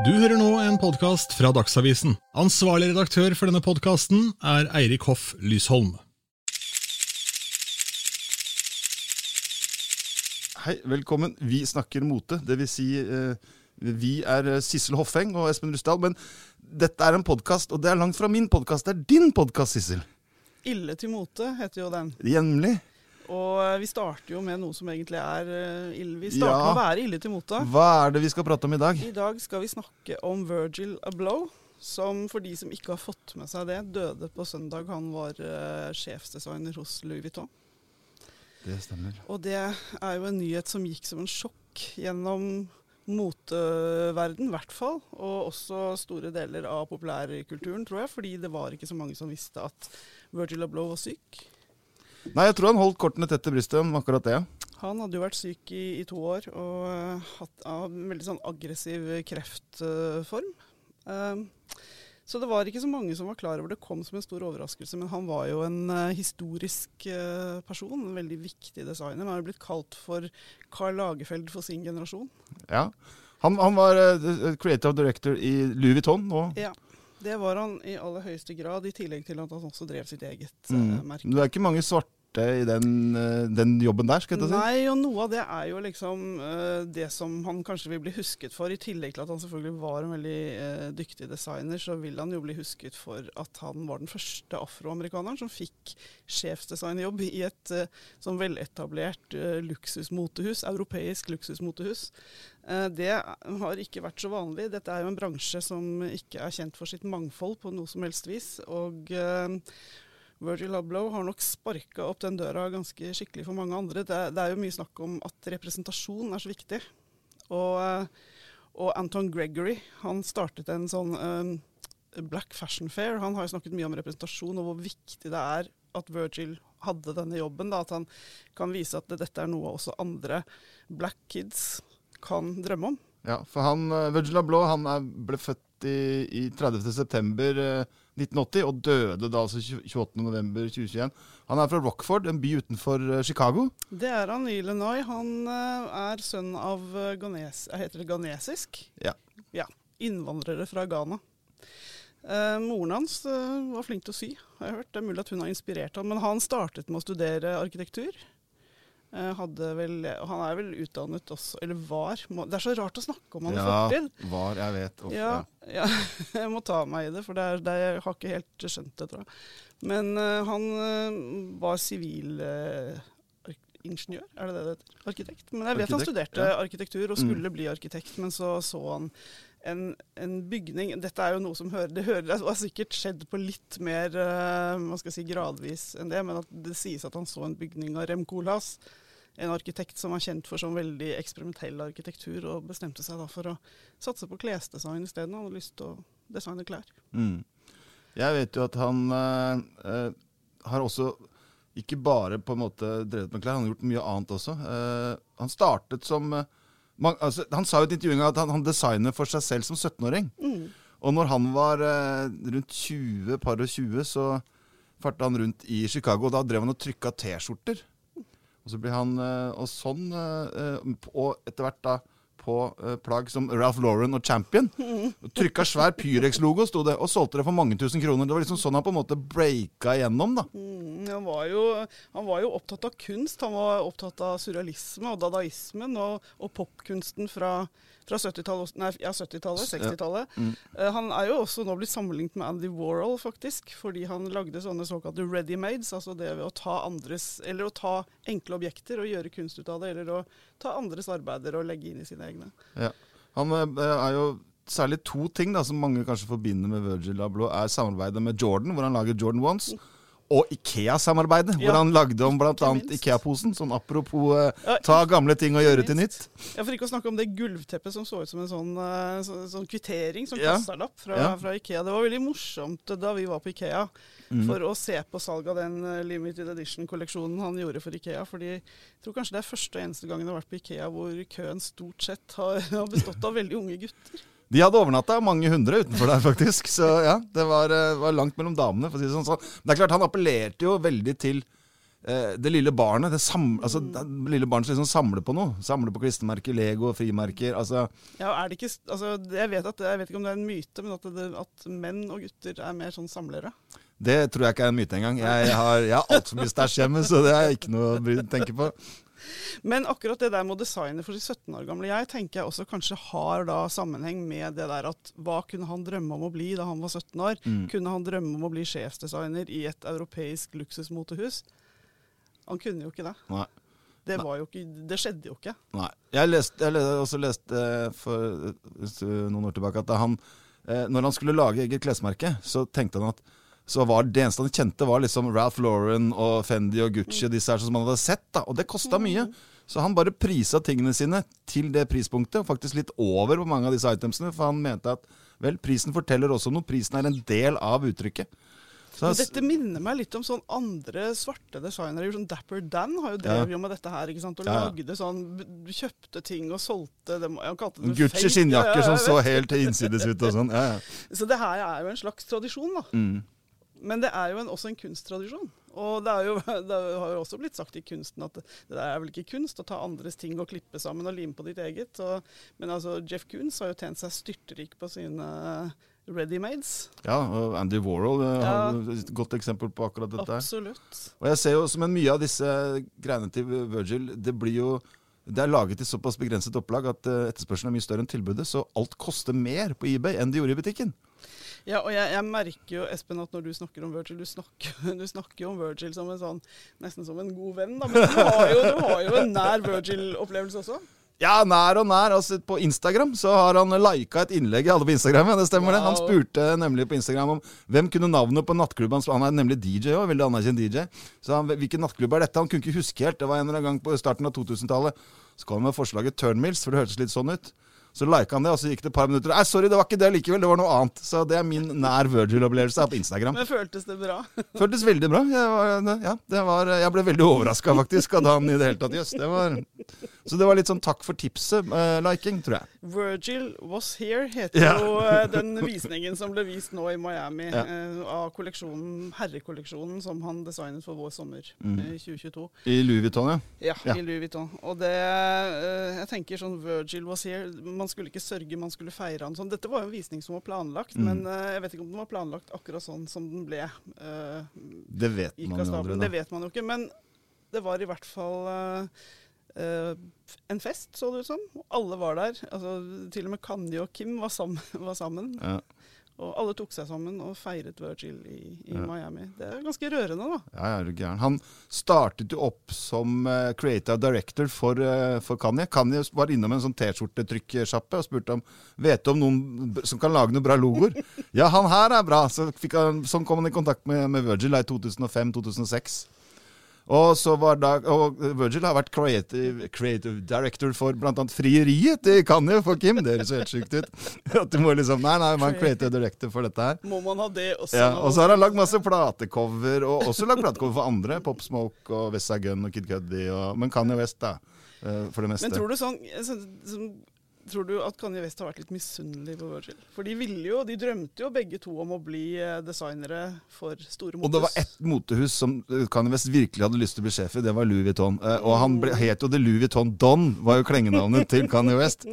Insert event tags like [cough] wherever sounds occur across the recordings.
Du hører nå en podkast fra Dagsavisen. Ansvarlig redaktør for denne podkasten er Eirik Hoff Lysholm. Hei, velkommen. Vi snakker mote. Det vil si, eh, vi er eh, Sissel Hoffeng og Espen Rustdal. Men dette er en podkast, og det er langt fra min podkast. Det er din podkast, Sissel. Ille til mote heter jo den. Jevnlig. Og eh, vi starter jo med noe som egentlig er eh, ille. Vi starter Ja. med å være ille til mota. Hva er det vi skal prate om i dag? I dag skal vi snakke om Virgil Abloh, som for de som ikke har fått med seg det, døde på søndag. Han var uh, sjefsdesigner hos Louis Vuitton. Det stemmer. Og det er jo en nyhet som gikk som en sjokk gjennom moteverden, i hvert fall. Og også store deler av populærkulturen, tror jeg. Fordi det var ikke så mange som visste at Virgil Abloh var syk. Nei, jeg tror han holdt kortene tett til brystet om akkurat det. Han hadde jo vært syk i, i to år og uh, hatt uh, en veldig sånn aggressiv kreftform. Uh, så det var ikke så mange som var klar over det kom som en stor overraskelse. Men han var jo en eh, historisk person, en veldig viktig designer. Han har jo blitt kalt for Carl Lagerfeld for sin generasjon. Ja. Han, han var creative director i Louis Vuitton nå. Ja, det var han i aller høyeste grad, i tillegg til at han også drev sitt eget eh, Mm. merke. Det er ikke mange svarte i den, eh, den jobben der, skal jeg si. Nei, og noe av det er jo liksom eh, det som han kanskje vil bli husket for. I tillegg til at han selvfølgelig var en veldig eh, dyktig designer, så vil han jo bli husket for at han var den første afroamerikaneren som fikk sjefsdesignjobb i et sånn veletablert eh, luksusmotehus, europeisk luksusmotehus. Eh, det har ikke vært så vanlig. Dette er jo en bransje som ikke er kjent for sitt mangfold på noe som helst vis. og... Virgil Abloh har nok sparka opp den døra ganske skikkelig for mange andre. Det, det er jo mye snakk om at representasjon er så viktig. Og, eh, og Anton Gregory han startet en sånn um, Black Fashion Fair. Han har jo snakket mye om representasjon og hvor viktig det er at Virgil hadde denne jobben. Da, at han kan vise at dette er noe også andre black kids kan drømme om. Ja, for han, eh, Virgil Abloh han er, ble født i, i 30. september eh, 1980 og døde da altså 28. november 2021. Han er fra Rockford, en by utenfor eh, Chicago. Det er han i Illinois. Han eh, er sønn av eh, Ghanes, eh, heter det ghanesisk? Ja. ja. Innvandrere fra Ghana. Eh, moren hans eh, var flink til å sy, har jeg hørt. Det er mulig at hun har inspirert ham. Men han startet med å studere arkitektur. Eh, hadde vel, han er vel utdannet også, eller var Det er så rart å snakke om han i fortid. var, jeg vet. Of, Ja, ja, [laughs] jeg må ta meg i det, for det er, det jeg har ikke helt skjønt det, tror jeg. Men uh, han eh, var sivilingeniør, er det det det heter? Arkitekt. Men jeg vet han studerte ja. arkitektur og skulle bli arkitekt, men så så han en, en bygning Dette er jo noe som hører Det hører, har sikkert skjedd på litt mer uh, man skal si, gradvis enn det, men at det sies at han så en bygning av Rem Koolhaas. En arkitekt som var kjent for sånn veldig eksperimentell arkitektur, og bestemte seg da for å satse på klesdesign isteden. Han hadde lyst til å designe klær. Mm. Jeg vet jo at han eh, eh, har også ikke bare på en måte drevet med klær, han har gjort mye annet også. Eh, han startet som man, altså, Han sa jo i et intervju at han, han designer for seg selv som 17-åring. Mm. Og når han var eh, rundt 20, par og 20, så farta han rundt i Chicago. Og da drev han og trykka T-skjorter. Og så blir han eh, Og sånn eh, eh, Og etter hvert da på plagg som Ralph Lauren og Champion. [laughs] Trykka svær Pyrex-logo, sto det, og solgte det for mange tusen kroner. Det var liksom sånn han på en måte breaka igjennom, da. Mm, han, var jo, han var jo opptatt av kunst. Han var opptatt av surrealisme og dadaismen og, og popkunsten fra, fra 70-tallet, nei, ja, 70-tallet, 60-tallet. Mm. Eh, han er jo også nå blitt sammenlignet med Andy Warhol, faktisk, fordi han lagde sånne såkalte ready-mades, altså det ved å ta andres, eller å ta enkle objekter og gjøre kunst ut av det, eller å ta andres arbeider og legge inn i sine egne. Ja. Han eh, er jo særlig to ting da, som mange kanskje forbinder med Virgil Abloh, er samarbeidet med Jordan, hvor han lager Jordan Ones. Og Ikea-samarbeidet, hvor han lagde om bl.a. Ikea-posen. Sånn apropos eh, ta gamle ting og gjøre til nytt. Ja, For ikke å snakke om det gulvteppet som så ut som en sånn, eh, så, sånn kvittering, sånn Ja. kassalapp fra, Ja. fra Ikea. Det var veldig morsomt da vi var på Ikea Mm. for å se på salg av den eh, limited edition-kolleksjonen han gjorde for Ikea. Fordi jeg tror kanskje det er første og eneste gangen jeg har vært på Ikea hvor køen stort sett har, [laughs] har bestått av veldig unge gutter. De hadde overnatta mange hundre utenfor der, faktisk. Så ja, det var, eh, var langt mellom damene, for å si det sånn. Så, det er klart, han appellerte jo veldig til eh, det lille barnet det, sam, altså, det lille barnet som liksom samler på noe. Samler på klistremerker, Lego, frimerker. Altså, Ja, er det ikke altså, Jeg vet, at, jeg vet ikke om det er en myte, men at, det, at menn og gutter er mer sånn samlere. det tror jeg ikke er en myte engang. Jeg har, jeg har altfor mye stæsj hjemme, så det er ikke noe å tenke på. Men akkurat det der med å designe for de 17 år gamle jeg, tenker jeg også kanskje har da sammenheng med det der at hva kunne han drømme om å bli da han var 17 år? Mm. Kunne han drømme om å bli sjefsdesigner i et europeisk luksusmotehus? Han kunne jo ikke det. Nei. Det, var jo ikke, det skjedde jo ikke. Nei. Jeg, leste, jeg leste, også leste eh, for eh, noen år tilbake at han, eh, når han skulle lage eget klesmerke, så tenkte han at så var det eneste han kjente, var liksom Ralph Lauren og Fendi og Gucci og disse her som han hadde sett. da, Og det kosta mye. Så han bare prisa tingene sine til det prispunktet, og faktisk litt over på mange av disse itemsene. For han mente at vel, prisen forteller også noe. Prisen er en del av uttrykket. Så, dette minner meg litt om sånn andre svarte designere. Sånn Dapper Dan har jo drevet ja. med dette her. ikke sant? Og Ja, ja. lagde sånn, kjøpte ting og solgte dem. Gucci skinnjakker Ja, ja, som så helt innsides ut og sånn. Ja, ja. [laughs] Så det her er jo en slags tradisjon, da. Mm. Men det er jo en, også en kunsttradisjon. Og det, er jo, [laughs] det har jo også blitt sagt i kunsten at det, det er vel ikke kunst å ta andres ting og klippe sammen og lime på ditt eget. Og, men altså, Jeff Koons har jo tjent seg styrtrik på sine readymades. ja, og Andy Warhol eh, Ja. har et godt eksempel på akkurat dette. Absolutt. Og jeg ser jo som en mye av disse greiene til Virgil, det blir jo det er laget i såpass begrenset opplag at eh, etterspørselen er mye større enn tilbudet, så alt koster mer på eBay enn det gjorde i butikken. Ja, og jeg, jeg merker jo, Espen, at når du snakker om Virgil, du snakker, [laughs] du snakker jo om Virgil som en sånn, nesten som en god venn, da. Men du har jo, du har jo en nær Virgil-opplevelse også. Ja, nær og nær. altså På Instagram så har han lika et innlegg jeg hadde på Instagram. ja, det stemmer det. Han spurte nemlig på Instagram om hvem kunne navnet på nattklubben hans. Han er nemlig DJ òg, veldig anerkjent DJ. Så han, hvilken nattklubb er dette? Han kunne ikke huske helt. Det var en eller annen gang på starten av 2000-tallet. Så kom han med forslaget Turnmills, for det hørtes litt sånn ut. Så lika han det, og så gikk det et par minutter. Nei, sorry, det var ikke det likevel, det var noe annet. Så det er min nær Virgil-opplevelse på Instagram. Men føltes det bra? [laughs] Føltes veldig bra. Jeg, var, ja, det var, jeg ble veldig overraska, faktisk, av han i det hele tatt. Jøss, det var Så det var litt sånn takk for tipset-liking, tror jeg. Virgil Was Here heter Ja. jo eh, den visningen som ble vist nå i Miami Ja. uh, av kolleksjonen, herrekolleksjonen som han designet for vår sommer eh, i 2022. I Louis Vuitton, ja. Ja, i Louis Vuitton. Og det eh, Jeg tenker sånn Virgil Was Here Man skulle ikke sørge, man skulle feire han sånn. Dette var jo en visning som var planlagt, mm. men uh, jeg vet ikke om den var planlagt akkurat sånn som den ble. Uh, Det vet man jo aldri, da. Det vet man jo ikke. Men det var i hvert fall Uh, en fest, så det ut som. Alle var der. Altså, til og med Kanye og Kim var sammen. [laughs] Var sammen. Ja, Og alle tok seg sammen og feiret Virgil i, i Ja. Miami. Det er ganske rørende, da. ja, ja, er du gæren. Han startet jo opp som uh, creative director for, uh, for Kanye. Kanye var innom en sånn T-skjortetrykksjappe og spurte om Vet du om noen som kan lage noen bra logoer. [laughs] ja, han her er bra! Så han, sånn kom han i kontakt med, med Virgil i 2005-2006. Og så var da, og Virgil har vært creative, creative director for bl.a. frieriet til Kanye for Kim. Det høres helt sjukt ut. [laughs] At du må liksom, Nei, nei, man er creative director for dette her. Må man ha det også? Ja, og så har han lagd masse platecover, og også lagd platecover for andre. Pop Smoke og West Side Gun og Kid Cudi, og, men Kanye West, da. eh, For det meste. Men tror du sånn, sånn, sånn Tror du at Kanye West har vært litt misunnelig på Virgil? For de ville jo, de drømte jo begge to om å bli eh, designere for store motehus. og det var ett motehus som eh, Kanye West virkelig hadde lyst til å bli sjef i, det var Louis Vuitton. Eh, Og han ble, het jo The Louis Vuitton Don, var jo klengenavnet til Kanye West.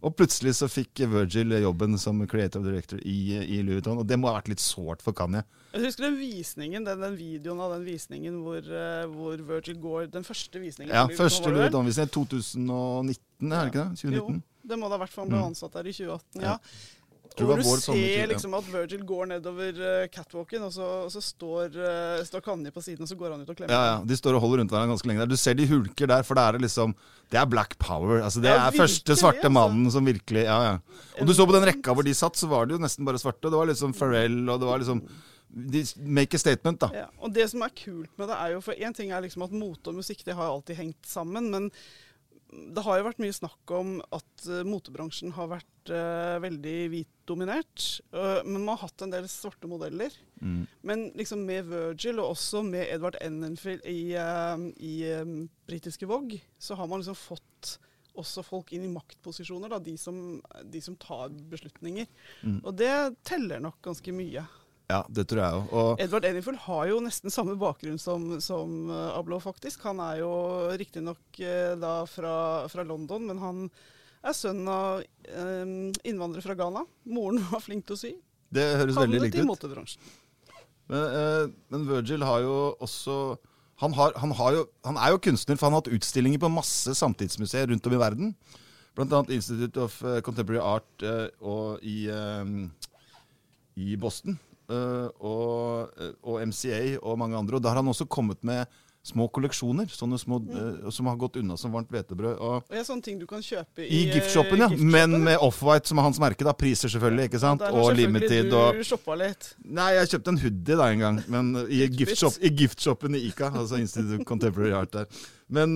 Og plutselig så fikk Virgil jobben som creative director i, i Louis Vuitton, og det må ha vært litt sårt for Kanye. Jeg husker den visningen, den, den videoen av den visningen hvor, hvor Virgil går Den første visningen. Ja, første Louis? Vuitton-visning 2019, er det ikke det? 2019? Jo, det må da i hvert fall ble Mm. ansatt der i 2018. Ja. Tror det Og du sommer, ser liksom at Virgil går nedover eh, catwalken, og så, og så står, uh, står Kanye på siden, og så går han ut og klemmer. Ja, ja, De står og holder rundt hverandre ganske lenge der. Du ser de hulker der, for det er liksom Det er black power. Altså Det Ja, er første svarte altså. mannen som virkelig Ja, ja. Og du så på den rekka hvor de satt, så var det jo nesten bare svarte. Det var liksom Pharrell, og det var liksom De make a statement, da. Ja, og det som er kult med det, er jo For én ting er liksom at mote og musikk det har alltid hengt sammen, men det har jo vært mye snakk om at eh, motebransjen har vært uh, veldig hvitdominert. Uh, men man har hatt en del svarte modeller. Mm. Men liksom med Virgil, og også med Edvard Enenfield i, uh, i um, britiske Vogue, så har man liksom fått også folk inn i maktposisjoner, da, de som, de som tar beslutninger. Mm. Og det teller nok ganske mye. Ja, det tror jeg òg. Edvard Eniful har jo nesten samme bakgrunn som, som uh, Ablo, faktisk. Han er jo riktignok uh, da fra, fra London, men han er sønn av um, innvandrere fra Ghana. Moren [laughs] var flink til å sy. det høres veldig Havnet likt i ut. motebransjen. Men, eh, men Virgil har jo også han, har, han, har jo, han er jo kunstner, for han har hatt utstillinger på masse samtidsmuseer rundt om i verden. Blant annet Institute of eh, Contemporary Art eh, og i, eh, i Boston. Eh, og, eh, og MCA og mange andre. Og da har han også kommet med små kolleksjoner, sånne små, eh, som har gått unna som varmt hvetebrød. Og Og ja, sånne ting du kan kjøpe I i, giftshoppen, ja. Gift Men giftshoppen, med Offwhite som er hans merke. da, Priser selvfølgelig, ikke sant? Og limited. du shoppa litt. Nei, jeg kjøpte en hoodie da en gang, men i, Litt giftshop, i giftshoppen i Ica. Altså Institute of Contemporary Art der. Men,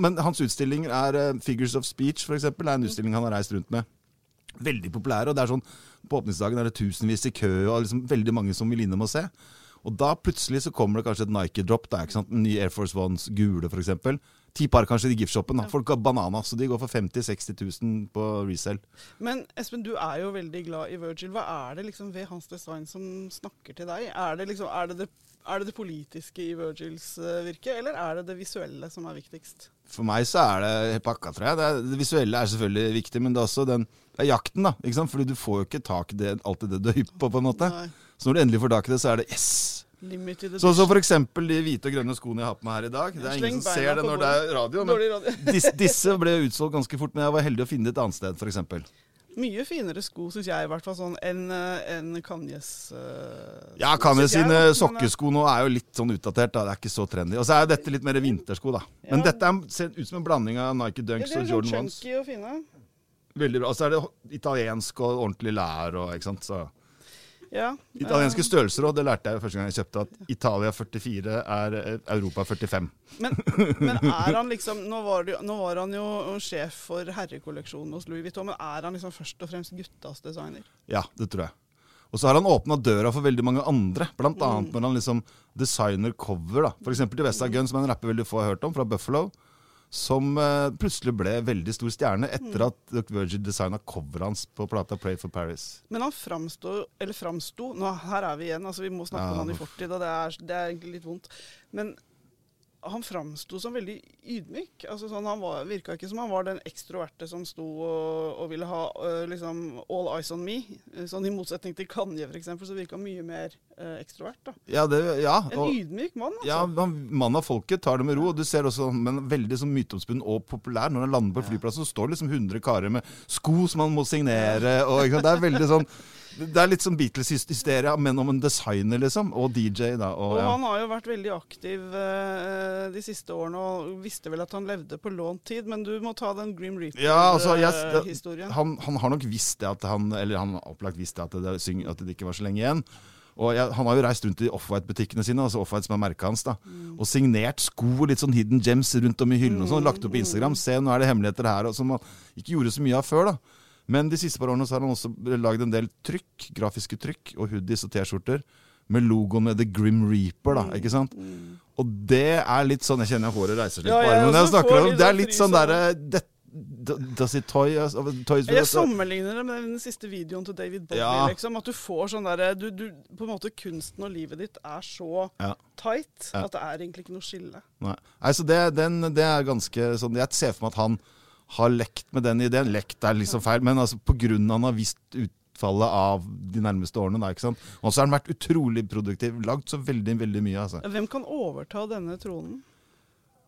men hans utstillinger er Figures of Speech, eksempel, er en utstilling han har reist rundt med. Veldig populære. og det er sånn, På åpningsdagen er det tusenvis i kø, og liksom veldig mange som vil innom og se. Og da plutselig så kommer det kanskje et Nike-drop. Det er ikke sant, En ny Air Force Ones gule, f.eks. Ti par kanskje i giftshoppen. Folk har banana, så de går for 50 000-60 000 på resell. Men Espen, du er jo veldig glad i Virgil. Hva er det liksom ved hans design som snakker til deg? Er det liksom, er det, det, er det, det politiske i Virgils eh, virke, eller er det det visuelle som er viktigst? For meg så er det pakka, tror jeg. Det, er, det visuelle er selvfølgelig viktig, men det er også den er jakten, da. ikke sant? Fordi du får jo ikke tak i det, alltid det du er hypp på, på en måte. Nei. Så når du endelig får tak i det, så er det yes! Sånn som edition. for eksempel de hvite og grønne skoene jeg har på meg her i dag. Det er ingen som ser det når det er radio, men disse, ble utsolgt ganske fort. Men jeg var heldig å finne det et annet sted, f.eks. Mye finere sko, syns jeg, i hvert fall sånn enn en Kanyes eh, Ja, sko, Kanye synes jeg, sine. Eh, sokkesko nå er jo litt sånn utdatert. da, Det er ikke så trendy. Og så er dette litt mer vintersko, da. Men Ja. dette er, ser ut som en blanding av Nike Dunks ja, og sånn Jordan Ones. Veldig bra. Og så er det italiensk og ordentlig lær og ikke sant. så... Ja. Italienske størrelser òg, det lærte jeg første gang jeg kjøpte. At Italia 44 er eh, Europa 45. Men, men er han liksom nå var, det, nå var han jo sjef for herrekolleksjonen hos Louis Vuitton, men er han liksom først og fremst guttas designer? Ja, det tror jeg. Og så har han åpna døra for veldig mange andre. Blant Mm. når han liksom designer cover. da. Eksempel til Vesta Gun, som er en rapper veldig få har hørt om, fra Buffalo. Som eh, plutselig ble veldig stor stjerne etter Mm. at Dr. Virgin designa coveret hans på plata Pray for Paris. Men han framsto, eller framsto nå, Her er vi igjen, altså vi må snakke Ja, om han i fortid, og det er, det er egentlig litt vondt. Men han framsto som veldig ydmyk. Altså sånn, Han var, virka ikke som han var den ekstroverte som sto og, og ville ha uh, liksom all eyes on me. Sånn I motsetning til Kanye, f.eks., så virka han mye mer uh, ekstrovert. da. Ja, det, ja, En og, ydmyk mann, altså. ja han, Mann av folket tar det med ro. og Du ser også men veldig sånn myteomspunnen og populær. Når han lander på flyplassen, så står det liksom 100 karer med sko som han må signere. Og, det er veldig sånn Det er litt sånn Beatles-hysteria, men om en designer, liksom. Og DJ, da. Og, Og ja. han har jo vært veldig aktiv eh, de siste årene og visste vel at han levde på lånt tid, men du må ta den Grim Ja, altså, yes, Reaper-historien. han, han har nok visst det at han Eller han har opplagt visst det at det, at det ikke var så lenge igjen. Og jeg, Han har jo reist rundt i Offwhite-butikkene sine, altså Offwhite som er merket hans, da, Mm. og signert sko og litt sånn hidden gems rundt om i hyllene og sånn. Lagt opp på Instagram. Se, nå er det hemmeligheter her, og som han ikke gjorde så mye av før. da. Men de siste par årene så har han også lagd en del trykk, grafiske trykk og hoodies og T-skjorter med logoen med The Grim Reaper. da, Mm. ikke sant? Og det er litt sånn Jeg kjenner håret reiser litt Ja, på armen når jeg snakker om det. Det er sånn litt sånn der... derre det- Does it toy? Toys Jeg sammenligner det med den siste videoen til David Bowie. Ja. liksom, At du får sånn derre du, du, På en måte kunsten og livet ditt er så Ja. tight at det er egentlig ikke noe skille. Nei. altså det, den, det er ganske sånn Jeg ser for meg at han har lekt med den ideen. Lekt er liksom feil, men altså av han har visst utfallet av de nærmeste årene. Da, ikke sant? Og så har han vært utrolig produktiv. Lagd så veldig, veldig mye. Altså. Hvem kan overta denne tronen?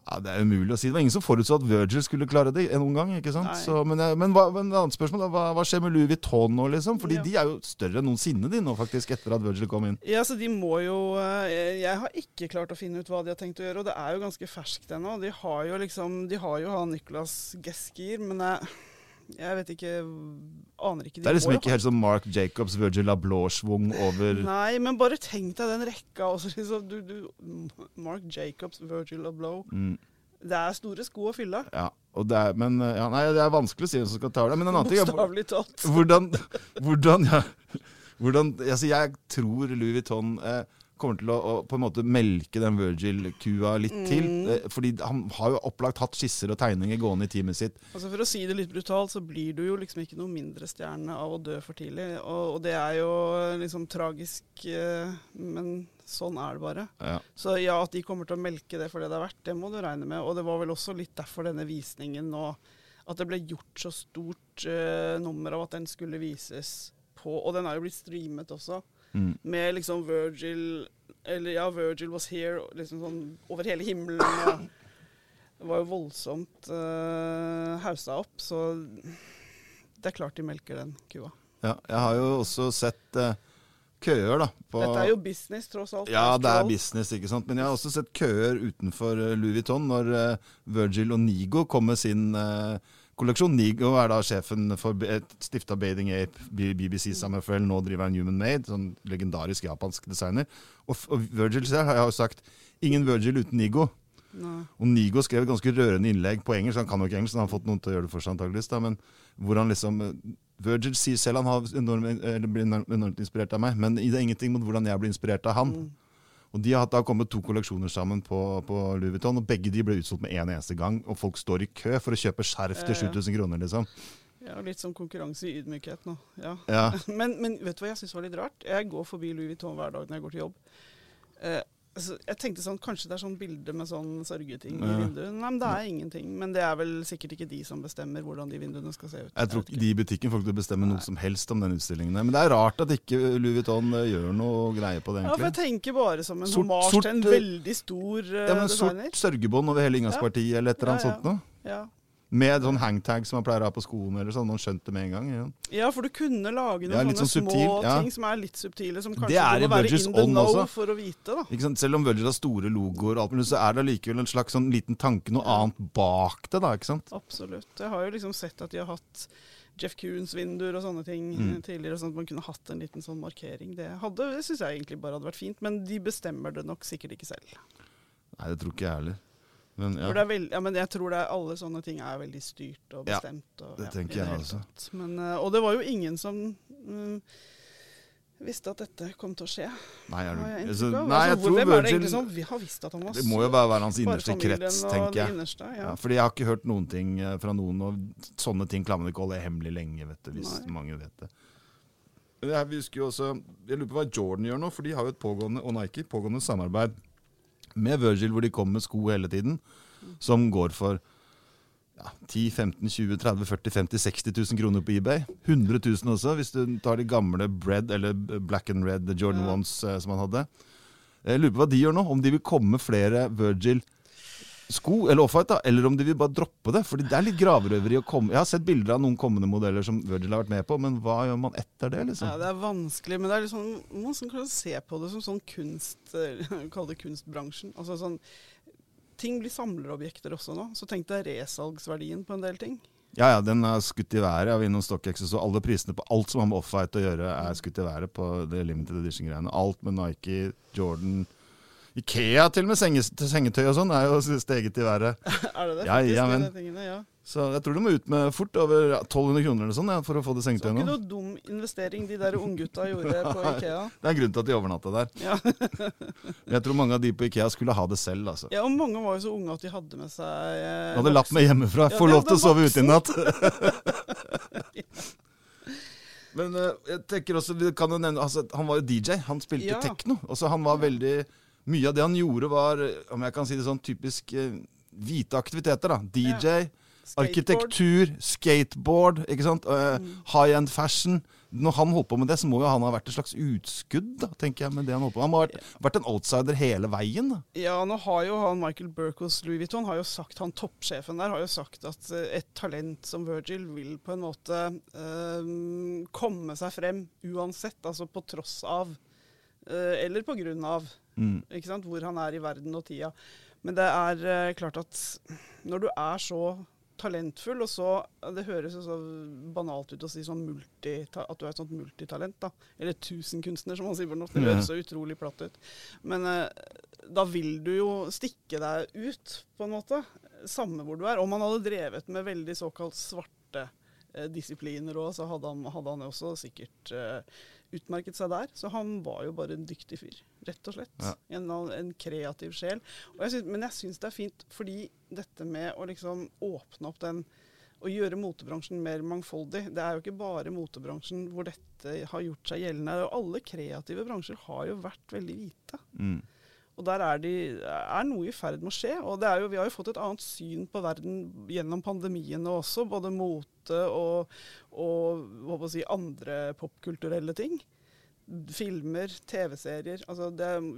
Ja, Det er umulig å si. Det var ingen som forutså at Virgil skulle klare det noen gang. ikke sant? Så, men men, hva, men annet spørsmål, da, hva, hva skjer med Louis Vuitton nå, liksom? Fordi Ja. de er jo større enn noensinne, de nå, faktisk, etter at Virgil kom inn. Ja, så de må jo eh, Jeg har ikke klart å finne ut hva de har tenkt å gjøre, og det er jo ganske ferskt ennå. De har jo liksom De har jo han Nicolas Geskier, men jeg, jeg vet ikke Aner ikke. De Det er liksom må ikke helt sånn Mark Jacobs, Virgil Abloh-schwung over Nei, men bare tenk deg den rekka også. Liksom, du, du, Mark Jacobs, Virgil Abloh. mm, Det er store sko å fylle. Ja, er, men ja, nei, det er vanskelig å si hvem som skal ta det. Men en annen ting Bokstavelig talt. hvordan, [laughs] hvordan, ja, hvordan altså Jeg tror Louis Vuitton eh, kommer til å, å på en måte melke den Virgil-kua litt til. Eh, Fordi han har jo opplagt hatt skisser og tegninger gående i teamet sitt. Altså For å si det litt brutalt, så blir du jo liksom ikke noe mindre stjerne av å dø for tidlig. Og, og det er jo liksom tragisk, eh, men sånn er det bare. Ja. Så ja, at de kommer til å melke det for det det er verdt, det må du regne med. Og det var vel også litt derfor denne visningen nå At det ble gjort så stort uh, nummer av at den skulle vises på Og den er jo blitt streamet også. Mm. Med liksom Virgil Eller ja, Virgil was here liksom sånn over hele himmelen. Og det var jo voldsomt uh, hausa opp, så det er klart de melker den kua. Ja, jeg har jo også sett uh, køer, da. På, Dette er jo business, tross alt. Ja, det er business, ikke sant. Men jeg har også sett køer utenfor eh, Louis Vuitton når uh, Virgil og Nigo kom med sin eh, kolleksjon. Nigo er da sjefen for stifta Bading Ape, BBC Summerfell, nå driver han Human Made, sånn legendarisk japansk designer. Og, og Virgil selv har jo sagt ingen Virgil uten Nigo. Nei. Og Nigo skrev et ganske rørende innlegg på engelsk. Han kan jo ikke engelsk, så han har fått noen til å gjøre det for seg antageligvis. Da, men hvor han liksom eh, Virgil sier selv han har enorm, eller blir enormt enormt inspirert av meg, men det er ingenting mot hvordan jeg blir inspirert av han. Og De har da kommet to kolleksjoner sammen på, på Louis Vuitton, og begge de ble utsolgt med en eneste gang. Og folk står i kø for å kjøpe skjerf til Ja, ja. 7000 kroner, liksom. Ja, litt som konkurranse i ydmykhet nå. Ja. Ja. [laughs] Men, men vet du hva jeg syns var litt rart? Jeg går forbi Louis Vuitton hver dag når jeg går til jobb. Eh, altså, jeg tenkte sånn, Kanskje det er sånn bilde med sånn sørgeting i vinduet. Nei, men det er ingenting. Men det er vel sikkert ikke de som bestemmer hvordan de vinduene skal se ut. Jeg tror ikke de i butikken får ikke bestemme noe som helst om den utstillingen. Men det er rart at ikke Louis Vuitton eh, gjør noe greie på det, egentlig. Ja, for jeg tenker bare som en hommage til en eh, veldig stor uh, Ja, men designer. Sort sørgebånd over hele inngangspartiet eller et eller annet sånt noe. Ja. Med sånn hangtag som man pleier å ha på skoene, eller sånn. Man skjønte det med en gang. Ja. ja, for du kunne lage noen Ja, sånne sånn subtil, små ja. ting som er litt subtile, som kanskje må være in the know også. for å vite. da. Selv om Virgil har store logoer, og alt, mulig, så er det allikevel en slags sånn liten tanke, noe annet bak det. da, ikke sant? Absolutt. Jeg har jo liksom sett at de har hatt Jeff Koons-vinduer og sånne ting Mm. tidligere, sånn at man kunne hatt en liten sånn markering. Det, hadde, det syns jeg egentlig bare hadde vært fint, men de bestemmer det nok sikkert ikke selv. Nei, det tror ikke jeg heller. Men ja, det er veld, ja, men jeg tror det er, alle sånne ting er veldig styrt og bestemt. og, det tenker jeg også. Men, eh, og det var jo ingen som mm, visste at dette kom til å skje. Nei, er du, jeg altså, nei, jeg altså, tror hvem er det Virgil egentlig som vi har visst at han var Det må jo bare være hans innerste krets, tenker jeg. Innerste, ja. Ja, fordi jeg har ikke hørt noen ting eh, fra noen, og sånne ting klarer man ikke å holde hemmelig lenge, vet du, hvis Nei. mange vet det. Jeg, husker jo også, jeg lurer på hva Jordan gjør nå, for de har jo et pågående, og Nike, pågående samarbeid med Virgil, hvor de kommer med sko hele tiden, som går for ja, 10 15 20 30 40 50 60 000 kroner på eBay. 100 000 også, hvis du tar de gamle Bread, eller Black and Red Jordan Ja. Ones eh, som han hadde. Jeg lurer på hva de gjør nå, om de vil komme med flere Virgil sko, eller offite, da, eller om de vil bare droppe det. Fordi det er litt gravrøveri å komme Jeg har sett bilder av noen kommende modeller som Virgil har vært med på, men hva gjør man etter det, liksom? Ja, det er vanskelig, men det er sånn, man må sånn se på det som sånn kunst eh, [laughs] Kall det kunstbransjen. Altså sånn Ting blir samlerobjekter også nå. Så tenk deg resalgsverdien på en del ting. Ja, ja, den er skutt i været av innom StockX, så alle prisene på alt som har med offite å gjøre, er skutt i været på det limited edition-greiene. Alt med Nike, Jordan Ikea til og med senge, til sengetøy og sånn er jo steget i været. [laughs] er det det? Ja, ja, men- tingene, ja. Så jeg tror du må ut med fort over 1200 kroner eller sånn ja, for å få det Så sengetøyet var ikke noe dum investering de der unggutta gjorde på [laughs] Ikea. Det er en grunn til at de overnatta der. Ja. [laughs] Jeg tror mange av de på Ikea skulle ha det selv, altså. ja, og mange var jo så unge at de hadde med seg eh, De hadde latt meg hjemmefra. Ja, Få lov til å sove ute i natt. Men eh, jeg tenker også, vi kan jo nevne, altså, Han var jo DJ. Han spilte Ja. tekno. Også han var veldig Mye av det han gjorde, var eh, om jeg kan si det sånn, typisk eh, hvite aktiviteter. da. DJ, Skateboard. arkitektur, skateboard, ikke sant? Eh, Mm. High end fashion. Når han holdt på med det, så må jo han ha vært et slags utskudd, da, tenker jeg. med det Han holdt på. Han må ha vært, vært en outsider hele veien. da. Ja, nå har jo han Michael Burke hos Louis Vuitton har jo sagt, han toppsjefen der har jo sagt at et talent som Virgil vil på en måte øh, komme seg frem uansett, altså på tross av, eller på grunn av, Mm. ikke sant, hvor han er i verden og tida. Men det er eh, klart at når du er så talentfull, og så Det høres jo så banalt ut å si sånn multi, at du er et sånt multitalent, da. Eller tusenkunstner, som man sier. Det høres så utrolig platt ut. Men eh, da vil du jo stikke deg ut, på en måte. Samme hvor du er. Om han hadde drevet med veldig såkalt svarte eh, disipliner òg, så hadde han, hadde han også sikkert eh, utmerket seg der. Så han var jo bare en dyktig fyr, rett og slett. Ja. En, en kreativ sjel. Og jeg synes, men jeg syns det er fint fordi dette med å liksom åpne opp den å gjøre motebransjen mer mangfoldig. Det er jo ikke bare motebransjen hvor dette har gjort seg gjeldende. Og alle kreative bransjer har jo vært veldig hvite. Mm. Og der er, de, er noe i ferd med å skje. Og jo, vi har jo fått et annet syn på verden gjennom pandemiene også. Både mote og, og si, andre popkulturelle ting. Filmer, TV-serier. Altså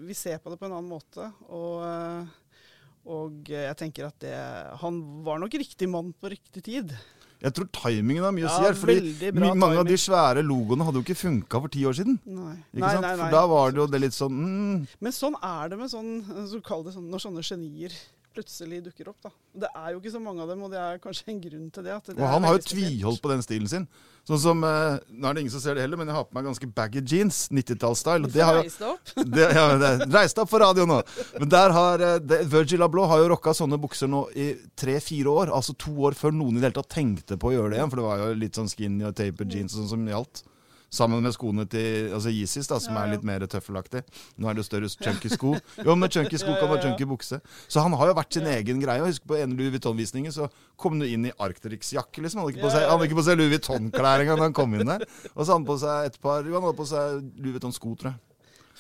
vi ser på det på en annen måte. Og, eh, og jeg tenker at det, han var nok riktig mann på riktig tid. Jeg tror timingen har mye å si her. Fordi Mange timing. av de svære logoene hadde jo ikke funka for ti år siden. Nei. Ikke nei, sant? nei. For da var det jo det litt sånn mm, Men sånn er det med sånn, så kall det sånn, når sånne genier plutselig dukker opp. da. Det er jo ikke så mange av dem, og det er kanskje en grunn til det. At det Og han har jo tviholdt på den stilen sin. Sånn som eh, Nå er det ingen som ser det heller, men jeg har på meg ganske baggy jeans. 90-tallsstyle. og Du får har deg opp. [laughs] det, ja, det, reist opp for radio nå! Men der har eh, det, Virgil Abloh har jo rocka sånne bukser nå i tre-fire år. Altså to år før noen i det hele tatt tenkte på å gjøre det igjen. For det var jo litt sånn skinny og taper jeans og sånn som gjaldt. Sammen med skoene til altså Yeezys, da, som Ja, er litt mer tøffelaktig. Nå er det større chunky sko. Jo, men chunky sko [laughs] kan være chunky bukse. Så han har jo vært sin egen greie. Og Husk på en Louis Vuitton-visningen, så kom han inn i Arcteryx-jakke, liksom. Han hadde ikke på seg, han hadde ikke på seg Louis Vuitton-klær engang da han kom inn der. Og så hadde han på seg et par Jo, han hadde på seg Louis Vuitton-sko, tror jeg.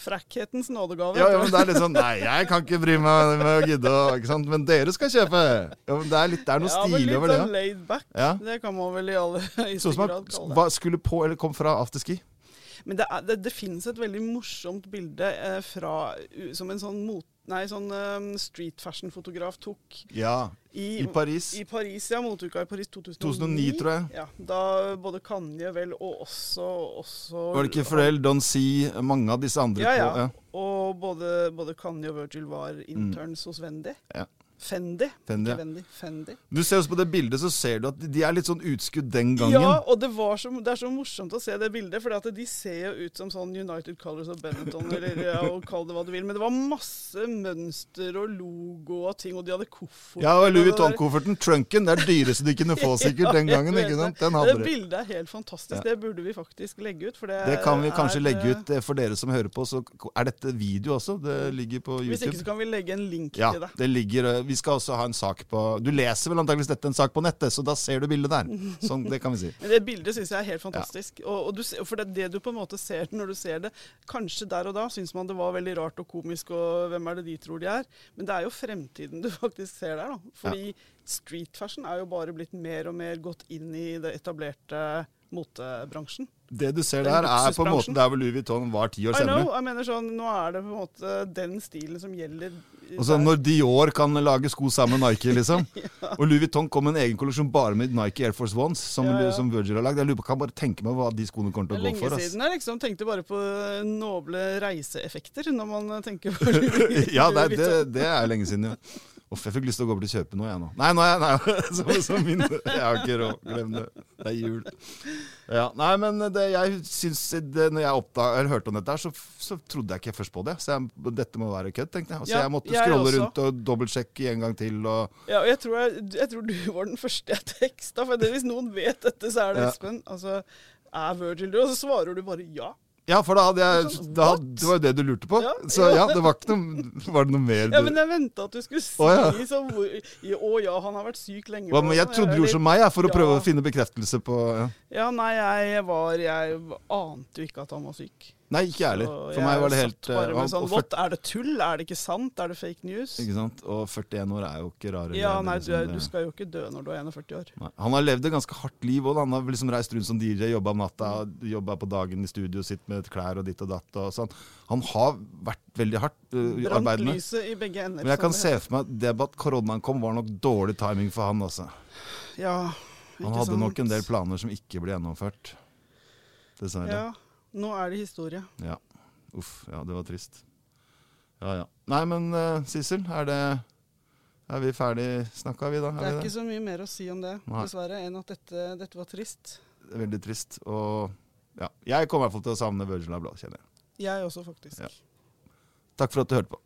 Frekkhetens nådegave. Ja, ja, men det er litt sånn Nei, jeg kan ikke bry meg med å gidde ikke sant? Men dere skal kjøpe! Ja, men det er, litt, det er noe ja, men stilig litt over det. sånn laid back. Ja. Det kan man vel i alle høyeste Sånn grad kalle det. hva skulle på eller kom fra afterski. Men det, er, det, det finnes et veldig morsomt bilde eh, fra, som en sånn mot... Nei, sånn um, street fashion-fotograf tok Ja, i, i Paris. I Paris, ja. Moteuka i Paris 2009. 2009, tror jeg. Ja, Da både Kanye vel og også, også Var det ikke Pharrell, Don C, mange av disse andre Ja, ja. på ja. Og både, både Kanye og Virgil var interns hos Wendy. Ja. Fendi. Fendi, ja. Wendy, Fendi. Du ser også på det bildet, så ser du at de er litt sånn utskudd den gangen. Ja, og det, var så, det er så morsomt å se det bildet, for de ser jo ut som sånn United Colors of Benetton, eller ja, og kall det hva du vil. Men det var masse mønster og logo og ting, og de hadde koffert. Ja, og Louis. Vuitton-kofferten, trunken, det er dyreste de kunne få [laughs] sikkert den gangen. Ikke sant? Den hadde Det bildet er helt fantastisk. Ja. Det burde vi faktisk legge ut. Det, Det kan vi kanskje er, legge eh, ut eh, for dere som hører på. Så er dette video også. Det ligger på Hvis ikke så kan vi legge en link Ja, til det. det ligger eh, Vi skal også ha en sak på Du leser vel antakeligvis dette en sak på nettet, så da ser du bildet der. Sånn, det kan vi si. [laughs] Det bildet syns jeg er helt fantastisk. Og, og du, for det er det du på en måte ser [laughs] når du ser det Kanskje der og da syns man det var veldig rart og komisk, og hvem er det de tror de er? Men det er jo fremtiden du [laughs] faktisk ser der. da. Fordi street fashion er jo bare blitt mer og mer gått inn i det etablerte motebransjen. Det du ser der, er på en måte der hvor Louis Vuitton var ti år I know, senere. jeg mener sånn, Nå er det på en måte den stilen som gjelder. Og så der. når Dior kan lage sko sammen med Nike, liksom. [laughs] Og Louis Vuitton kom med en egen kolleksjon bare med Nike Air Force Ones, som, Ja, ja. som Virgil har lagd. Jeg lurer på, kan bare tenke meg hva de skoene kommer til å gå for. Lenge siden jeg liksom tenkte bare på noble reiseeffekter når man tenker på [laughs] Louis Ja, det, det, Vuitton. det er lenge siden, ja. Uff, jeg fikk lyst til å gå bort og kjøpe noe, jeg nå. Nei, jeg nei, [laughs] så, så min, Jeg har ikke råd. Glem det. Det er jul. Ja, nei, men det, jeg syns det, Når jeg oppdag, hørte om dette, her, så, så trodde jeg ikke først på det. Så jeg, dette må være kødd, tenkte jeg. Så Ja, jeg måtte scrolle jeg rundt og dobbeltsjekke en gang til. Og, Ja, og jeg tror, jeg, jeg tror du var den første jeg teksta. For hvis noen vet dette, så er det Ja. Espen. Altså, er Virgil du? Og så svarer du bare ja. Ja, for da hadde jeg da? Det var jo det du lurte på. Ja, Så ja. det var ikke noe Var det noe mer Ja, men jeg venta at du skulle si Å, ja. sånn Å ja, han har vært syk lenge. Hva, men Jeg trodde du gjorde som meg, jeg, for å Ja. prøve å finne bekreftelse på ja. Ja, nei, jeg var Jeg ante jo ikke at han var syk. Nei, ikke ærlig. For meg var det helt bare eh, med sånn, What? Er det tull? Er det ikke sant? Er det fake news? Ikke sant? Og 41 år er jo ikke rare. Ja, nei, du, liksom, er- du skal jo ikke dø når du er 41 år. Nei. Han har levd et ganske hardt liv òg. Han har liksom reist rundt som DJ, jobba om natta, jobba på dagen i studio sitt med klær og ditt og datt. Og sånn. Han har vært veldig hardt uh, Brant arbeidende. lyset i begge ender. Men jeg kan se for meg det at koronaen kom, var nok dårlig timing for han. Altså. Ja, ikke sant. Han hadde nok en del planer som ikke ble gjennomført. Dessverre. Ja, nå er det historie. Ja. Uff, ja, det var trist. Ja, ja. Nei, men uh, Sissel, er det Er vi ferdig snakka, vi da? Det Er er vi ikke så mye mer å si om det, Nei. dessverre, enn at dette, dette var trist. det? er Veldig trist. Og ja, jeg kommer i hvert fall til å savne Virgin Abloh, kjenner jeg. Jeg også, faktisk. Ja. Takk for at du hørte på.